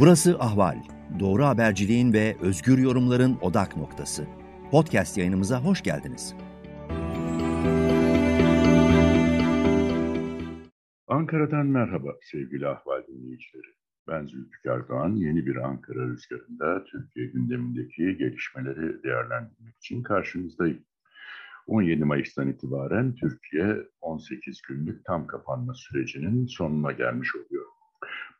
Burası Ahval. Doğru haberciliğin ve özgür yorumların odak noktası. Podcast yayınımıza hoş geldiniz. Ankara'dan merhaba sevgili Ahval dinleyicileri. Ben Zülfikar Doğan. Yeni bir Ankara rüzgarında Türkiye gündemindeki gelişmeleri değerlendirmek için karşınızdayım. 17 Mayıs'tan itibaren Türkiye 18 günlük tam kapanma sürecinin sonuna gelmiş oluyor.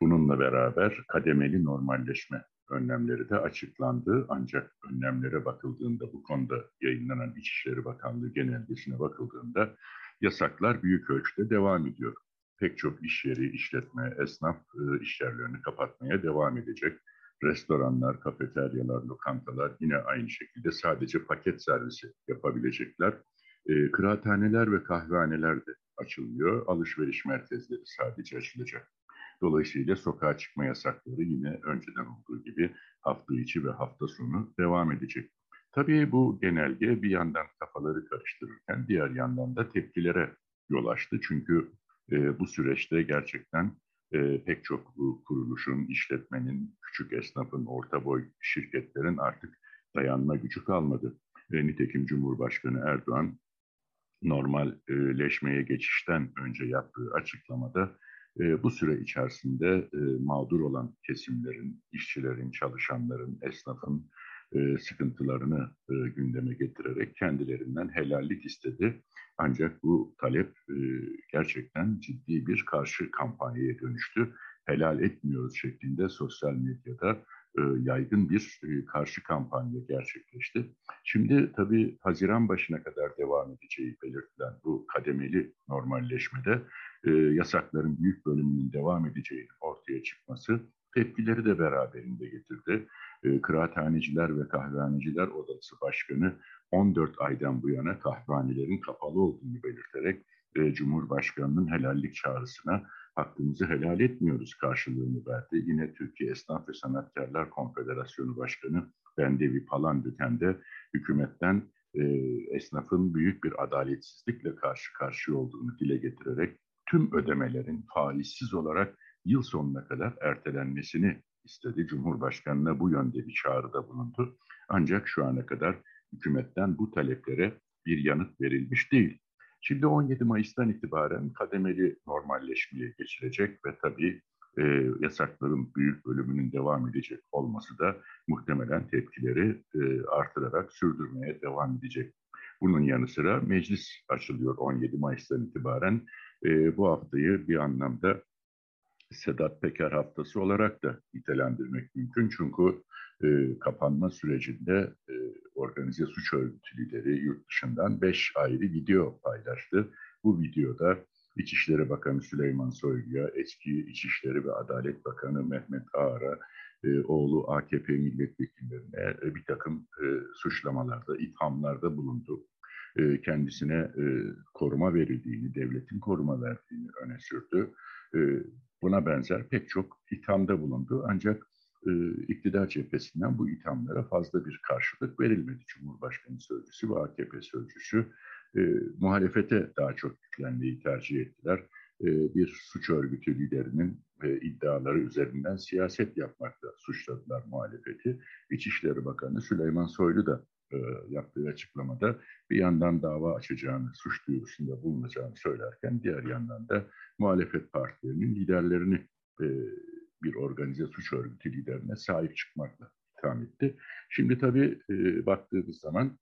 Bununla beraber kademeli normalleşme önlemleri de açıklandı. Ancak önlemlere bakıldığında bu konuda yayınlanan İçişleri Bakanlığı genelgesine bakıldığında yasaklar büyük ölçüde devam ediyor. Pek çok iş yeri, işletme, esnaf e, iş yerlerini kapatmaya devam edecek. Restoranlar, kafeteryalar, lokantalar yine aynı şekilde sadece paket servisi yapabilecekler. E, kıraathaneler ve kahvehaneler de açılıyor. Alışveriş merkezleri sadece açılacak. Dolayısıyla sokağa çıkma yasakları yine önceden olduğu gibi hafta içi ve hafta sonu devam edecek. Tabii bu genelge bir yandan kafaları karıştırırken diğer yandan da tepkilere yol açtı. Çünkü e, bu süreçte gerçekten e, pek çok kuruluşun, işletmenin, küçük esnafın, orta boy şirketlerin artık dayanma gücü kalmadı. E, nitekim Cumhurbaşkanı Erdoğan normalleşmeye geçişten önce yaptığı açıklamada e, bu süre içerisinde e, mağdur olan kesimlerin, işçilerin, çalışanların, esnafın e, sıkıntılarını e, gündeme getirerek kendilerinden helallik istedi. Ancak bu talep e, gerçekten ciddi bir karşı kampanyaya dönüştü. Helal etmiyoruz şeklinde sosyal medyada e, yaygın bir e, karşı kampanya gerçekleşti. Şimdi tabii Haziran başına kadar devam edeceği belirtilen bu kademeli normalleşmede e, yasakların büyük bölümünün devam edeceği ortaya çıkması tepkileri de beraberinde getirdi. E, Kıraathaneciler ve Kahvehaneciler Odası Başkanı 14 aydan bu yana kahvehanelerin kapalı olduğunu belirterek e, Cumhurbaşkanı'nın helallik çağrısına hakkımızı helal etmiyoruz karşılığını verdi. Yine Türkiye Esnaf ve Sanatkarlar Konfederasyonu Başkanı Bendevi Palandöken de hükümetten e, esnafın büyük bir adaletsizlikle karşı karşıya olduğunu dile getirerek tüm ödemelerin faizsiz olarak yıl sonuna kadar ertelenmesini istedi. Cumhurbaşkanına bu yönde bir çağrıda bulundu. Ancak şu ana kadar hükümetten bu taleplere bir yanıt verilmiş değil. Şimdi 17 Mayıs'tan itibaren kademeli normalleşmeye geçilecek ve tabii e, yasakların büyük bölümünün devam edecek olması da muhtemelen tepkileri e, artırarak sürdürmeye devam edecek. Bunun yanı sıra meclis açılıyor 17 Mayıs'tan itibaren. E, bu haftayı bir anlamda Sedat Peker haftası olarak da nitelendirmek mümkün. Çünkü e, kapanma sürecinde e, organize suç örgütü lideri yurt dışından beş ayrı video paylaştı. Bu videoda İçişleri Bakanı Süleyman Soylu'ya, eski İçişleri ve Adalet Bakanı Mehmet Ağar'a, e, oğlu AKP milletvekillerine e, bir takım e, suçlamalarda, ithamlarda bulundu. E, kendisine e, koruma verildiğini, devletin koruma verdiğini öne sürdü. E, buna benzer pek çok ithamda bulundu. Ancak e, iktidar cephesinden bu ithamlara fazla bir karşılık verilmedi. Cumhurbaşkanı Sözcüsü ve AKP Sözcüsü e, muhalefete daha çok yüklenmeyi tercih ettiler. E, bir suç örgütü liderinin e, iddiaları üzerinden siyaset yapmakla suçladılar muhalefeti. İçişleri Bakanı Süleyman Soylu da e, yaptığı açıklamada bir yandan dava açacağını, suç duyurusunda bulunacağını söylerken diğer yandan da muhalefet partilerinin liderlerini e, bir organize suç örgütü liderine sahip çıkmakla itham etti. Şimdi tabii e, baktığımız zaman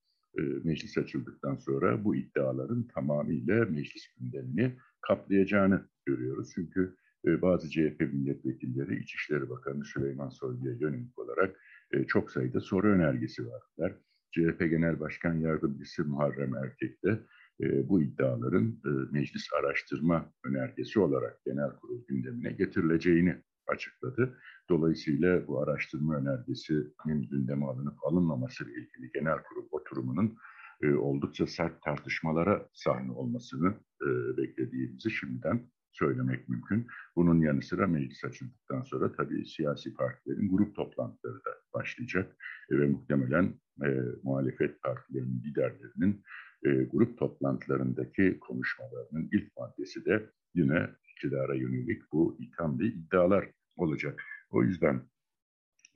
meclis açıldıktan sonra bu iddiaların tamamıyla meclis gündemini kaplayacağını görüyoruz. Çünkü e, bazı CHP milletvekilleri İçişleri Bakanı Süleyman Soylu'ya yönelik olarak e, çok sayıda soru önergesi verdiler. CHP Genel Başkan Yardımcısı Muharrem Erkek de e, bu iddiaların e, meclis araştırma önergesi olarak genel kurul gündemine getirileceğini açıkladı. Dolayısıyla bu araştırma önergesinin gündeme alınıp alınmaması ile ilgili genel kurul oturumunun e, oldukça sert tartışmalara sahne olmasını e, beklediğimizi şimdiden söylemek mümkün. Bunun yanı sıra meclis açıldıktan sonra tabii siyasi partilerin grup toplantıları da başlayacak e, ve muhtemelen e, muhalefet partilerinin liderlerinin e, grup toplantılarındaki konuşmalarının ilk maddesi de yine iktidara yönelik bu itham ve iddialar olacak. O yüzden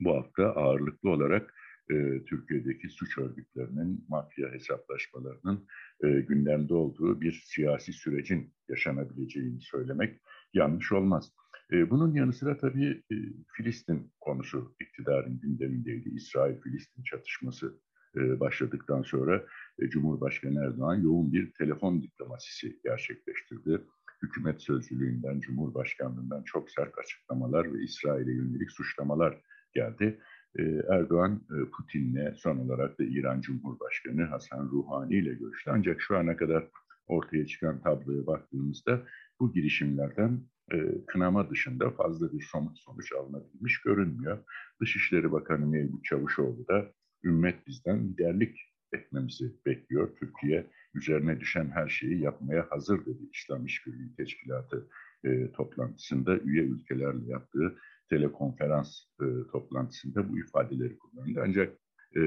bu hafta ağırlıklı olarak e, Türkiye'deki suç örgütlerinin, mafya hesaplaşmalarının e, gündemde olduğu bir siyasi sürecin yaşanabileceğini söylemek yanlış olmaz. E, bunun yanı sıra tabii e, Filistin konusu iktidarın gündemindeydi. İsrail-Filistin çatışması e, başladıktan sonra e, Cumhurbaşkanı Erdoğan yoğun bir telefon diplomasisi gerçekleştirdi. Hükümet sözcülüğünden, Cumhurbaşkanlığından çok sert açıklamalar ve İsrail'e yönelik suçlamalar geldi. E, Erdoğan e, Putin'le son olarak da İran Cumhurbaşkanı Hasan Ruhani ile görüştü. Ancak şu ana kadar ortaya çıkan tabloya baktığımızda bu girişimlerden e, kınama dışında fazla bir somut sonuç alınabilmiş görünmüyor. Dışişleri Bakanı Mevlüt Çavuşoğlu da ümmet bizden liderlik etmemizi bekliyor. Türkiye üzerine düşen her şeyi yapmaya hazır dedi İslam İşbirliği Teşkilatı e, toplantısında üye ülkelerle yaptığı telekonferans e, toplantısında bu ifadeleri kullandı. Ancak e,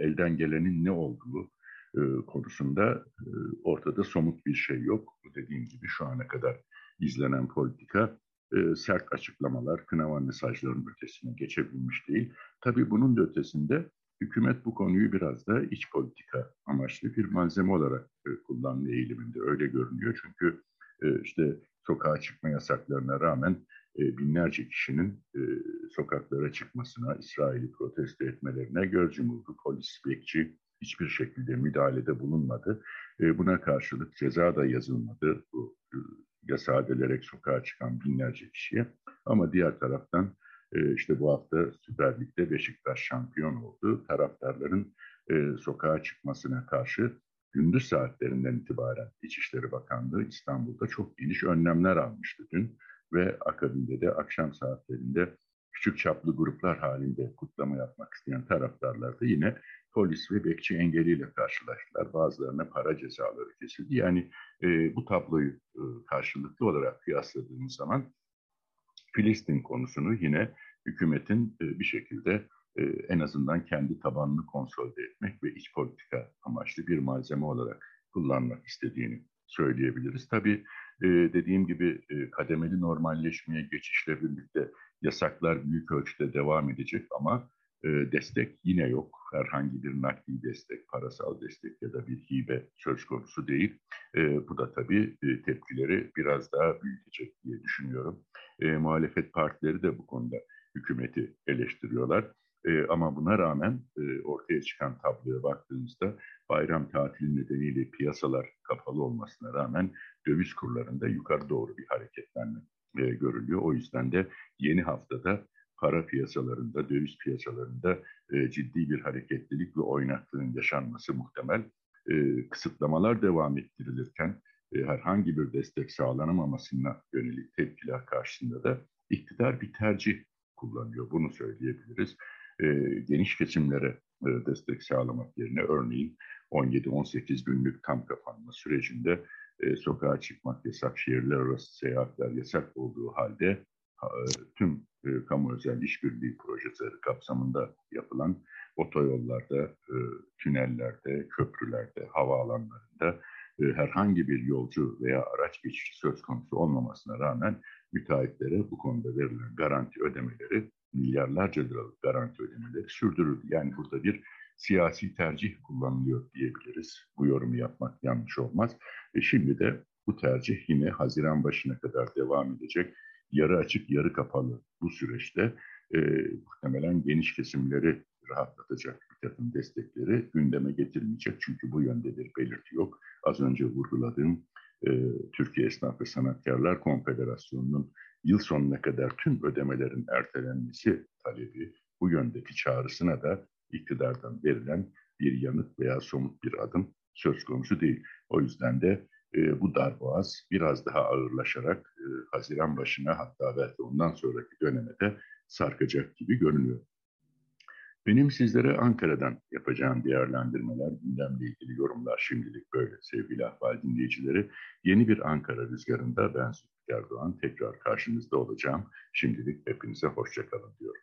elden gelenin ne olduğu e, konusunda e, ortada somut bir şey yok. Dediğim gibi şu ana kadar izlenen politika e, sert açıklamalar, kınama mesajlarının ötesine geçebilmiş değil. Tabii bunun da ötesinde hükümet bu konuyu biraz da iç politika amaçlı bir malzeme olarak e, kullanma eğiliminde öyle görünüyor. Çünkü e, işte sokağa çıkma yasaklarına rağmen binlerce kişinin e, sokaklara çıkmasına, İsrail'i protesto etmelerine göz yumuldu. Polis, bekçi hiçbir şekilde müdahalede bulunmadı. E, buna karşılık ceza da yazılmadı bu e, yasağı delerek sokağa çıkan binlerce kişiye. Ama diğer taraftan e, işte bu hafta Süper Lig'de Beşiktaş şampiyon oldu. Taraftarların e, sokağa çıkmasına karşı gündüz saatlerinden itibaren İçişleri Bakanlığı İstanbul'da çok geniş önlemler almıştı dün ve akabinde de akşam saatlerinde küçük çaplı gruplar halinde kutlama yapmak isteyen taraftarlar da yine polis ve bekçi engeliyle karşılaştılar. Bazılarına para cezaları kesildi. Yani e, bu tabloyu e, karşılıklı olarak kıyasladığımız zaman Filistin konusunu yine hükümetin e, bir şekilde e, en azından kendi tabanını konsolide etmek ve iç politika amaçlı bir malzeme olarak kullanmak istediğini söyleyebiliriz. Tabii e, dediğim gibi e, kademeli normalleşmeye geçişle birlikte yasaklar büyük ölçüde devam edecek ama e, destek yine yok. Herhangi bir nakdi destek, parasal destek ya da bir hibe söz konusu değil. E, bu da tabii tepkileri biraz daha büyütecek diye düşünüyorum. Muhalefet partileri de bu konuda hükümeti eleştiriyorlar. Ama buna rağmen ortaya çıkan tabloya baktığımızda bayram tatili nedeniyle piyasalar kapalı olmasına rağmen döviz kurlarında yukarı doğru bir hareketlenme e, görülüyor. O yüzden de yeni haftada para piyasalarında, döviz piyasalarında e, ciddi bir hareketlilik ve oynaklığın yaşanması muhtemel. E, kısıtlamalar devam ettirilirken e, herhangi bir destek sağlanamamasına yönelik tepkiler karşısında da iktidar bir tercih kullanıyor. Bunu söyleyebiliriz. E, geniş kesimlere e, destek sağlamak yerine örneğin 17-18 günlük tam kapanma sürecinde e, sokağa çıkmak yasak, şehirler arası seyahatler yasak olduğu halde e, tüm e, kamu özel işbirliği projeleri kapsamında yapılan otoyollarda, e, tünellerde, köprülerde, havaalanlarında e, herhangi bir yolcu veya araç geçişi söz konusu olmamasına rağmen müteahhitlere bu konuda verilen garanti ödemeleri, milyarlarca liralık garanti ödemeleri sürdürüldü. Yani burada bir siyasi tercih kullanılıyor diyebiliriz. Bu yorumu yapmak yanlış olmaz. E şimdi de bu tercih yine Haziran başına kadar devam edecek. Yarı açık, yarı kapalı bu süreçte e, muhtemelen geniş kesimleri rahatlatacak bir takım destekleri gündeme getirmeyecek. Çünkü bu yönde bir belirti yok. Az önce vurguladığım e, Türkiye Esnaf ve Sanatkarlar Konfederasyonu'nun yıl sonuna kadar tüm ödemelerin ertelenmesi talebi bu yöndeki çağrısına da iktidardan verilen bir yanıt veya somut bir adım söz konusu değil. O yüzden de e, bu darboğaz biraz daha ağırlaşarak e, Haziran başına hatta belki ondan sonraki döneme de sarkacak gibi görünüyor. Benim sizlere Ankara'dan yapacağım değerlendirmeler, gündemle ilgili yorumlar şimdilik böyle sevgili ahval dinleyicileri. Yeni bir Ankara rüzgarında ben Zülfikar Doğan tekrar karşınızda olacağım. Şimdilik hepinize hoşçakalın diyorum.